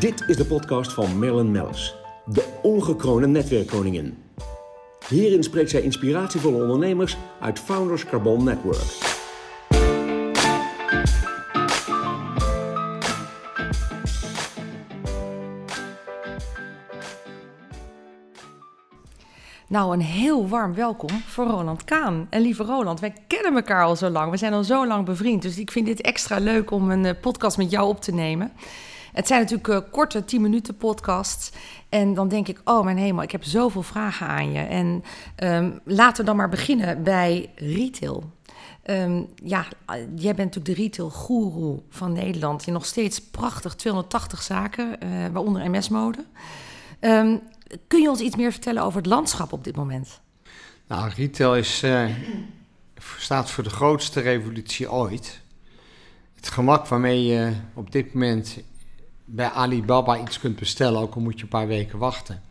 Dit is de podcast van Marilyn Mellis, de ongekroonde netwerkkoningin. Hierin spreekt zij inspiratievolle ondernemers uit Founders Carbon Network. Nou, een heel warm welkom voor Roland Kaan. En lieve Roland, wij kennen elkaar al zo lang. We zijn al zo lang bevriend. Dus ik vind dit extra leuk om een eh, podcast met jou op te nemen. Het zijn natuurlijk uh, korte 10 minuten podcasts. En dan denk ik, oh mijn hemel, ik heb zoveel vragen aan je. En um, laten we dan maar beginnen bij retail. Um, ja, jij bent natuurlijk de retail-goeroe van Nederland. Je nog steeds prachtig 280 zaken, uh, waaronder MS-mode. Um, kun je ons iets meer vertellen over het landschap op dit moment? Nou, retail is, uh, staat voor de grootste revolutie ooit. Het gemak waarmee je op dit moment bij Alibaba iets kunt bestellen, ook al moet je een paar weken wachten.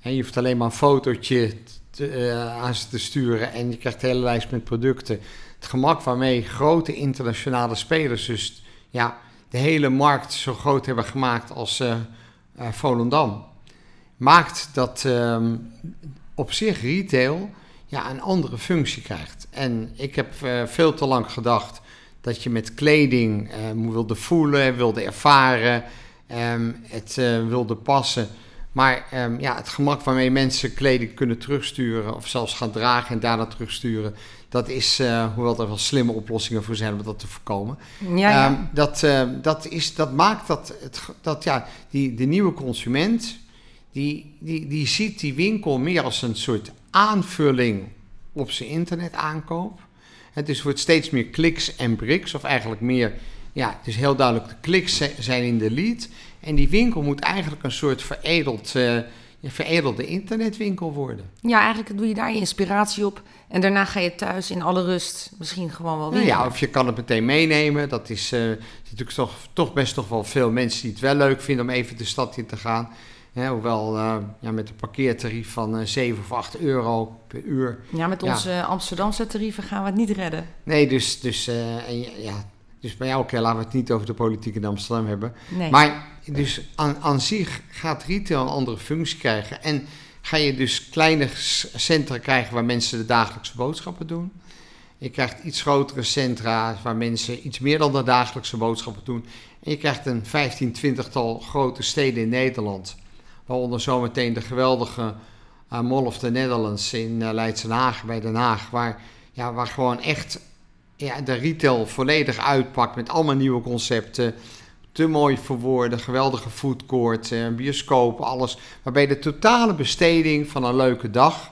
En je hoeft alleen maar een fotootje te, uh, aan ze te sturen en je krijgt de hele lijst met producten. Het gemak waarmee grote internationale spelers dus ja, de hele markt zo groot hebben gemaakt als uh, Volendam maakt dat um, op zich retail ja, een andere functie krijgt. En ik heb veel te lang gedacht dat je met kleding uh, wilde voelen, wilde ervaren, um, het uh, wilde passen. Maar um, ja, het gemak waarmee mensen kleding kunnen terugsturen of zelfs gaan dragen en daarna terugsturen, dat is, uh, hoewel er wel slimme oplossingen voor zijn om dat te voorkomen. Ja, ja. Um, dat, dat, is, dat maakt dat, het, dat ja, die, de nieuwe consument, die, die, die ziet die winkel meer als een soort aanvulling op zijn internetaankoop. Het is wordt steeds meer kliks en bricks, of eigenlijk meer, ja, het is heel duidelijk, de kliks zijn in de lead. En die winkel moet eigenlijk een soort veredeld, uh, veredelde internetwinkel worden. Ja, eigenlijk doe je daar je inspiratie op. En daarna ga je thuis in alle rust misschien gewoon wel weer. Ja, of je kan het meteen meenemen. Dat is uh, natuurlijk toch, toch best nog wel veel mensen die het wel leuk vinden om even de stad in te gaan. Hoewel uh, ja, met een parkeertarief van uh, 7 of 8 euro per uur. Ja, met onze ja. Amsterdamse tarieven gaan we het niet redden. Nee, dus, dus, en, ja, dus bij jou, oké, okay, laten we het niet over de politiek in Amsterdam hebben. Nee. Maar dus aan, aan zich gaat retail een andere functie krijgen. En ga je dus kleine centra krijgen waar mensen de dagelijkse boodschappen doen. Je krijgt iets grotere centra waar mensen iets meer dan de dagelijkse boodschappen doen. En je krijgt een 15, 20-tal grote steden in Nederland Waaronder zometeen de geweldige uh, Mall of the Netherlands in uh, Leidsenhagen bij Den Haag. Waar, ja, waar gewoon echt ja, de retail volledig uitpakt met allemaal nieuwe concepten. Te mooi verwoorden, geweldige foodcourt, uh, bioscopen, alles. Waarbij de totale besteding van een leuke dag...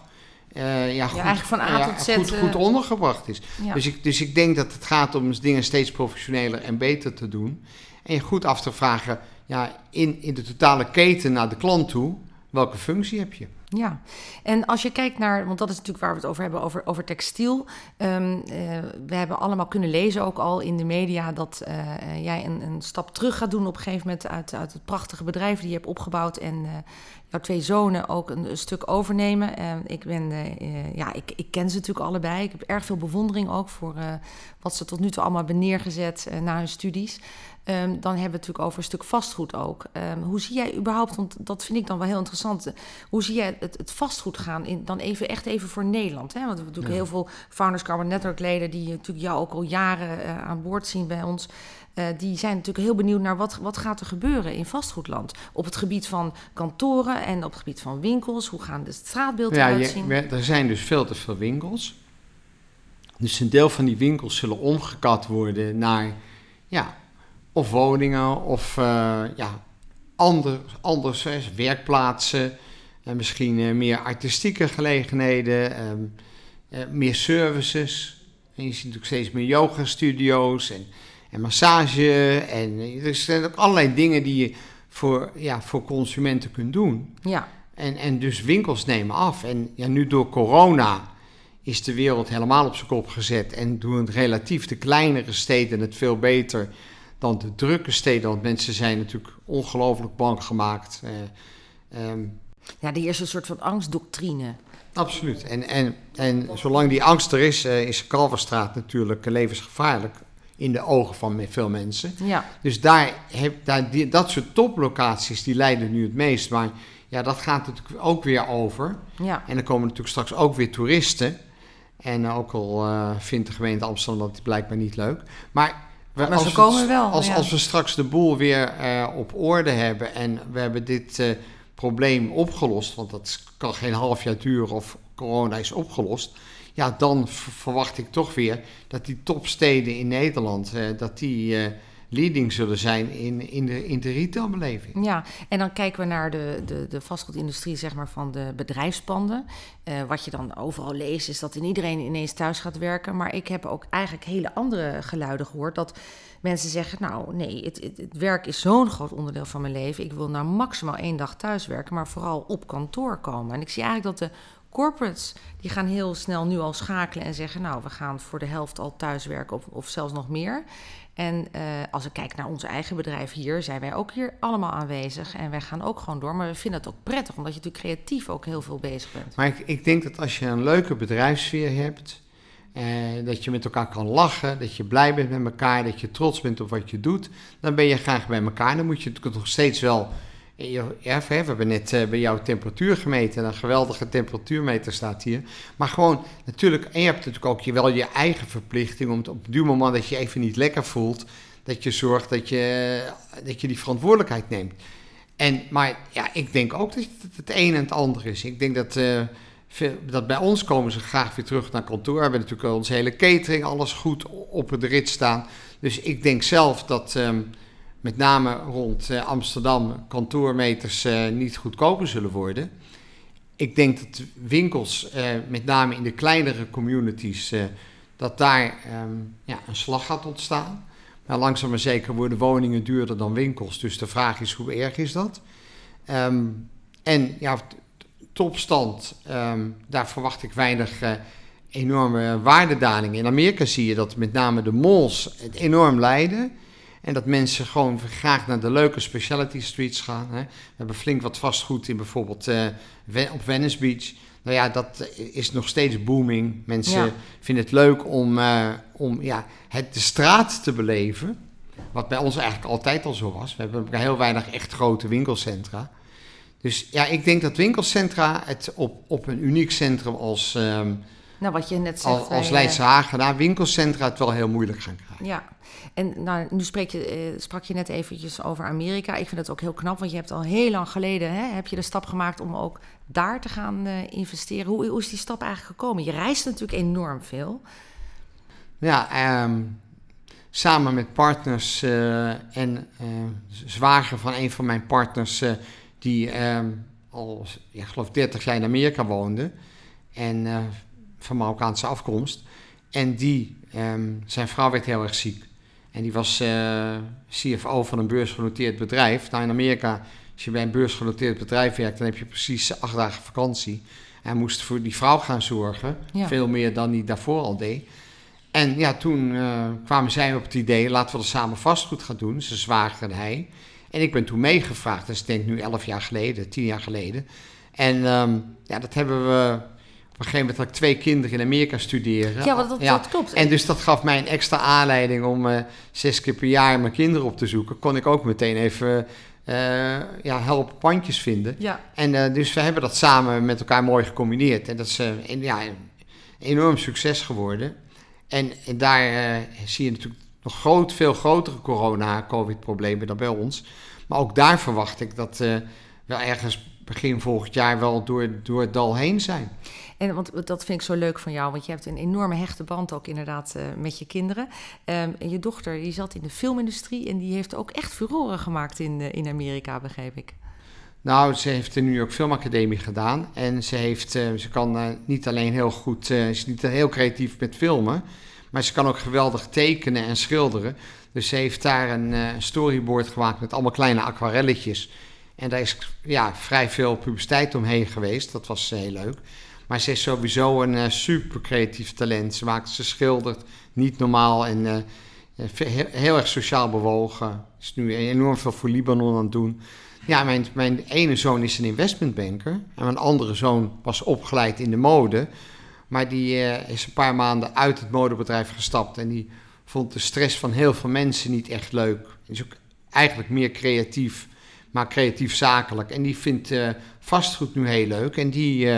Uh, ja, goed, ja, eigenlijk van A ja, tot Z. Goed, goed ondergebracht is. Ja. Dus, ik, dus ik denk dat het gaat om dingen steeds professioneler en beter te doen. En je goed af te vragen, ja, in, in de totale keten naar de klant toe, welke functie heb je? Ja, en als je kijkt naar, want dat is natuurlijk waar we het over hebben, over, over textiel. Um, uh, we hebben allemaal kunnen lezen ook al in de media dat uh, jij een, een, stap terug gaat doen op een gegeven moment uit, uit het prachtige bedrijf die je hebt opgebouwd en uh, jouw twee zonen ook een, stuk overnemen. ik, ben, ja, ik, ik ken ze natuurlijk allebei. Ik heb erg veel bewondering ook voor wat ze tot nu toe allemaal hebben neergezet na hun studies. Um, dan hebben we het natuurlijk over een stuk vastgoed ook. Um, hoe zie jij überhaupt, want dat vind ik dan wel heel interessant. Hoe zie jij het, het vastgoed gaan, in, dan even, echt even voor Nederland? Hè? Want we hebben natuurlijk ja. heel veel Founders Carbon Network leden... die natuurlijk jou ook al jaren uh, aan boord zien bij ons... Uh, die zijn natuurlijk heel benieuwd naar wat, wat gaat er gebeuren in vastgoedland. Op het gebied van kantoren en op het gebied van winkels. Hoe gaan de straatbeelden ja, eruit zien? Je, er zijn dus veel te veel winkels. Dus een deel van die winkels zullen omgekat worden naar... Ja, of woningen of uh, ja, ander, anders, werkplaatsen. En misschien uh, meer artistieke gelegenheden, um, uh, meer services. En je ziet natuurlijk steeds meer yoga-studio's en, en massage. En er zijn ook allerlei dingen die je voor, ja, voor consumenten kunt doen. Ja. En, en dus winkels nemen af. En ja, nu door corona is de wereld helemaal op zijn kop gezet. En doen relatief de kleinere steden het veel beter dan de drukke steden. Want mensen zijn natuurlijk ongelooflijk bang gemaakt. Uh, um, ja, er is een soort van angstdoctrine. Absoluut. En, en, en zolang die angst er is, uh, is Kalverstraat natuurlijk levensgevaarlijk. in de ogen van veel mensen. Ja. Dus daar heb, daar, die, dat soort toplocaties die leiden nu het meest. Maar ja, dat gaat natuurlijk ook weer over. Ja. En dan komen natuurlijk straks ook weer toeristen. En ook al uh, vindt de gemeente Amsterdam dat blijkbaar niet leuk. Maar, maar ze komen wel. Als, ja. als we straks de boel weer uh, op orde hebben en we hebben dit uh, probleem opgelost, want dat kan geen half jaar duren of corona is opgelost. Ja, dan verwacht ik toch weer dat die topsteden in Nederland, dat die leading zullen zijn in, in, de, in retailbeleving. Ja, en dan kijken we naar de, de, de vastgoedindustrie zeg maar, van de bedrijfspanden. Uh, wat je dan overal leest is dat in iedereen ineens thuis gaat werken. Maar ik heb ook eigenlijk hele andere geluiden gehoord. Dat mensen zeggen, nou nee, het, het, werk is zo'n groot onderdeel van mijn leven. Ik wil nou maximaal één dag thuis werken, maar vooral op kantoor komen. En ik zie eigenlijk dat de corporates die gaan heel snel nu al schakelen en zeggen: Nou, we gaan voor de helft al thuiswerken of zelfs nog meer. En uh, als ik kijk naar ons eigen bedrijf hier, zijn wij ook hier allemaal aanwezig. En wij gaan ook gewoon door. Maar we vinden het ook prettig, omdat je natuurlijk creatief ook heel veel bezig bent. Maar ik, ik denk dat als je een leuke bedrijfssfeer hebt, eh, dat je met elkaar kan lachen, dat je blij bent met elkaar, dat je trots bent op wat je doet, dan ben je graag bij elkaar. Dan moet je natuurlijk nog steeds wel. Ja, we hebben net uh, bij jou temperatuur gemeten. Een geweldige temperatuurmeter staat hier. Maar gewoon, natuurlijk, en je hebt natuurlijk ook je, wel je eigen verplichting om op het moment dat je even niet lekker voelt, dat je zorgt dat je, dat je die verantwoordelijkheid neemt. En, maar ja, ik denk ook dat het het een en het ander is. Ik denk dat, uh, dat bij ons komen ze graag weer terug naar kantoor. We hebben natuurlijk onze hele catering, alles goed op het rit staan. Dus ik denk zelf dat um, met name rond uh, Amsterdam kantoormeters uh, niet goedkoper zullen worden. Ik denk dat winkels, uh, met name in de kleinere communities, dat daar um, ja, een slag gaat ontstaan. Maar langzaam maar zeker worden woningen duurder dan winkels. Dus de vraag is, hoe erg is dat? Um, en ja, topstand, um, daar verwacht ik weinig uh, enorme waardedaling. In Amerika zie je dat met name de malls het enorm lijden. En dat mensen gewoon graag naar de leuke specialty streets gaan. Hè. We hebben flink wat vastgoed in bijvoorbeeld uh, op Venice Beach. Nou ja, dat is nog steeds booming. Mensen ja. vinden het leuk om, uh, om ja, het, de straat te beleven. Wat bij ons eigenlijk altijd al zo was. We hebben heel weinig echt grote winkelcentra. Dus ja, ik denk dat winkelcentra het op, op een uniek centrum als, um, nou, wat je net zegt, als, als Leidse nou, winkelcentra het wel heel moeilijk gaan krijgen. Ja, en nou, nu spreek je, uh, sprak je net eventjes over Amerika. Ik vind het ook heel knap, want je hebt al heel lang geleden hè, heb je de stap gemaakt om ook daar te gaan uh, investeren. Hoe, hoe, is die stap eigenlijk gekomen? Je reist natuurlijk enorm veel. Ja, um, samen met partners en zwager van een van mijn partners, die um, al, ja, geloof 30 jaar in Amerika woonde en van Marokkaanse afkomst. En die, um, zijn vrouw werd heel erg ziek. En die was uh, CFO van een beursgenoteerd bedrijf. Nou, in Amerika, als je bij een beursgenoteerd bedrijf werkt, dan heb je precies acht dagen vakantie. Hij moest voor die vrouw gaan zorgen, ja. veel meer dan hij daarvoor al deed. En ja, toen uh, kwamen zij op het idee, laten we dat samen vastgoed gaan doen. Ze zwager en hij. En ik ben toen meegevraagd, dat is denk ik nu elf jaar geleden, tien jaar geleden. En um, ja, dat hebben we op een gegeven moment had ik twee kinderen in Amerika studeren. Ja, dat, dat, ja. dat klopt. En dus dat gaf mij een extra aanleiding om uh, zes keer per jaar mijn kinderen op te zoeken. Kon ik ook meteen even uh, ja, helpen pandjes vinden. Ja. En uh, dus we hebben dat samen met elkaar mooi gecombineerd. En dat is een, ja, enorm succes geworden. En, en daar zie je natuurlijk nog groot, veel grotere corona-covid-problemen dan bij ons. Maar ook daar verwacht ik dat wel ergens begin volgend jaar wel door, door het dal heen zijn. En want dat vind ik zo leuk van jou, want je hebt een enorme hechte band ook inderdaad uh, met je kinderen. Um, en je dochter die zat in de filmindustrie en die heeft ook echt furoren gemaakt in, uh, in Amerika, begreep ik. Nou, ze heeft de New York Film Academie gedaan en ze, heeft, uh, ze kan niet alleen heel goed, ze is niet heel creatief met filmen, maar ze kan ook geweldig tekenen en schilderen. Dus ze heeft daar een storyboard gemaakt met allemaal kleine aquarelletjes. En daar is ja, vrij veel publiciteit omheen geweest. Dat was heel leuk. Maar ze is sowieso een uh, super creatief talent. Ze maakt, ze schildert niet normaal en uh, heel, heel, erg sociaal bewogen. Is nu enorm veel voor Libanon aan het doen. Ja, mijn, mijn ene zoon is een investmentbanker. En mijn andere zoon was opgeleid in de mode. Maar die is een paar maanden uit het modebedrijf gestapt. En die vond de stress van heel veel mensen niet echt leuk. Is ook eigenlijk meer creatief, maar creatief zakelijk. En die vindt vastgoed nu heel leuk. En die,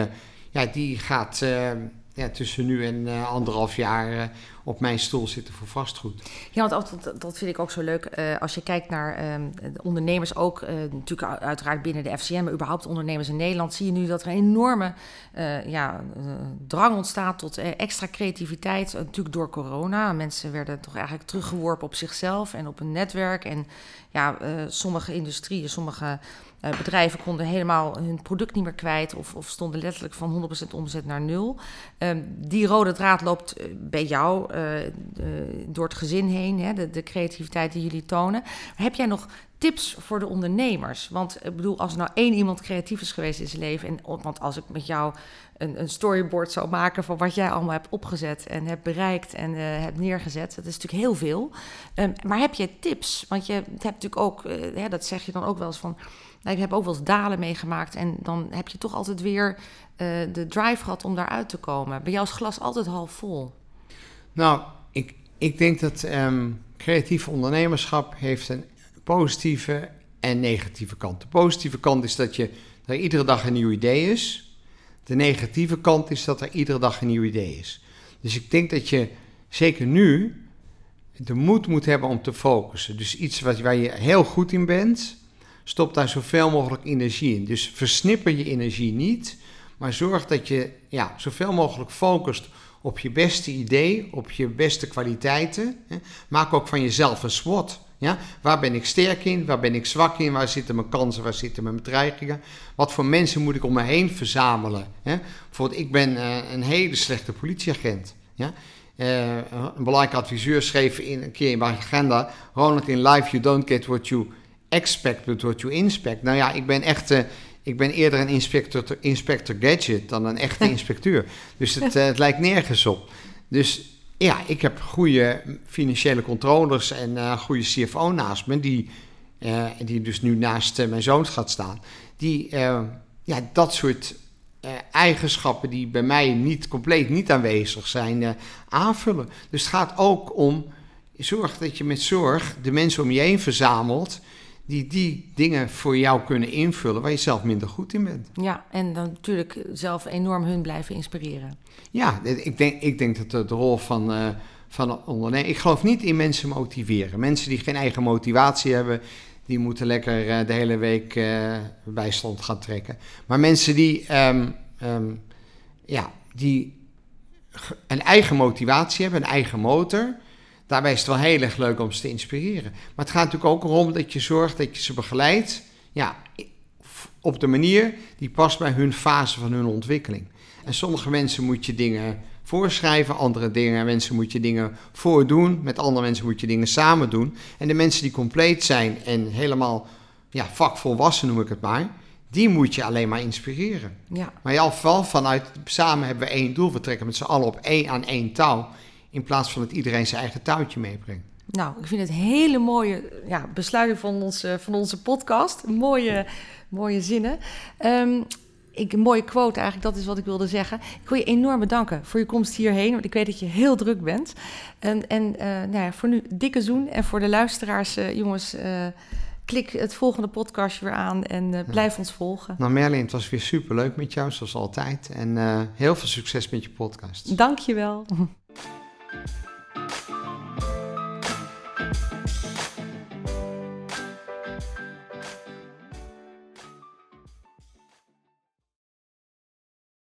die gaat uh, ja, tussen nu en anderhalf jaar op mijn stoel zitten voor vastgoed. Ja, want dat, dat vind ik ook zo leuk. Uh, als je kijkt naar de ondernemers, ook natuurlijk uiteraard binnen de FCM, maar überhaupt ondernemers in Nederland, zie je nu dat er een enorme ja, drang ontstaat tot extra creativiteit. natuurlijk door corona. Mensen werden toch eigenlijk teruggeworpen op zichzelf en op een netwerk. En ja, sommige industrieën, sommige uh, bedrijven konden helemaal hun product niet meer kwijt of, of stonden letterlijk van 100% omzet naar nul. Um, die rode draad loopt uh, bij jou uh, door het gezin heen, hè, de, creativiteit die jullie tonen. Heb jij nog tips voor de ondernemers? Want ik bedoel, als er nou één iemand creatief is geweest in zijn leven, en, want als ik met jou een, een storyboard zou maken van wat jij allemaal hebt opgezet en hebt bereikt en hebt neergezet, dat is natuurlijk heel veel. Um, maar heb je tips? Want je hebt natuurlijk ook, hè, dat zeg je dan ook wel eens van nou, ik heb ook wel eens dalen meegemaakt. En dan heb je toch altijd weer uh, de drive gehad om daaruit te komen. Bij jou is glas altijd half vol. Nou, ik, ik denk dat um, creatief ondernemerschap heeft een positieve en negatieve kant. De positieve kant is dat, je, er iedere dag een nieuw idee is. De negatieve kant is dat er iedere dag een nieuw idee is. Dus ik denk dat je zeker nu de moed moet hebben om te focussen. Dus iets wat, waar je heel goed in bent, stop daar zoveel mogelijk energie in. Dus versnipper je energie niet, maar zorg dat je ja, zoveel mogelijk focust op je beste idee, op je beste kwaliteiten. Maak ook van jezelf een SWOT. Ja? Waar ben ik sterk in? Waar ben ik zwak in? Waar zitten mijn kansen? Waar zitten mijn bedreigingen? Wat voor mensen moet ik om me heen verzamelen? Hè? Bijvoorbeeld, ik ben uh, een hele slechte politieagent. Ja? Uh, een belangrijke adviseur schreef in, een keer in mijn agenda: Ronald, in life you don't get what you expect but what you inspect. Nou ja, ik ben echt... Uh, ik ben eerder een inspector, inspector gadget dan een echte inspecteur. Dus het, uh, het, lijkt nergens op. Dus ja, ik heb goede financiële controllers en uh, goede CFO naast me, die, uh, die dus nu naast mijn zoon gaat staan. Die ja, dat soort eigenschappen die bij mij niet compleet niet aanwezig zijn, aanvullen. Dus het gaat ook om zorg dat je met zorg de mensen om je heen verzamelt die die dingen voor jou kunnen invullen waar je zelf minder goed in bent. Ja, en dan natuurlijk zelf enorm hun blijven inspireren. Ja, ik denk, ik denk dat de, de rol van, uh, van ondernemer... Ik geloof niet in mensen motiveren. Mensen die geen eigen motivatie hebben... die moeten lekker uh, de hele week uh, bijstand gaan trekken. Maar mensen die, um, um, ja, die een eigen motivatie hebben, een eigen motor daarbij is het wel heel erg leuk om ze te inspireren. Maar het gaat natuurlijk ook erom dat je zorgt dat je ze begeleidt ja, op de manier die past bij hun fase van hun ontwikkeling. En sommige mensen moet je dingen voorschrijven, andere dingen, mensen moet je dingen voordoen, met andere mensen moet je dingen samen doen. En de mensen die compleet zijn en helemaal ja, vakvolwassen noem ik het maar, die moet je alleen maar inspireren. Ja. Maar in geval vanuit samen hebben we één doel, we trekken met z'n allen op één aan één touw. In plaats van dat iedereen zijn eigen touwtje meebrengt. Nou, ik vind het hele mooie ja, besluiting van onze, van onze podcast. Mooie, mooie zinnen. Um, ik, een mooie quote eigenlijk, dat is wat ik wilde zeggen. Ik wil je enorm bedanken voor je komst hierheen, want ik weet dat je heel druk bent. En, en uh, nou ja, voor nu dikke zoen. En voor de luisteraars, uh, jongens, uh, klik het volgende podcastje weer aan en blijf ja. ons volgen. Nou Merlin, het was weer superleuk met jou, zoals altijd. En heel veel succes met je podcast. Dank je wel. you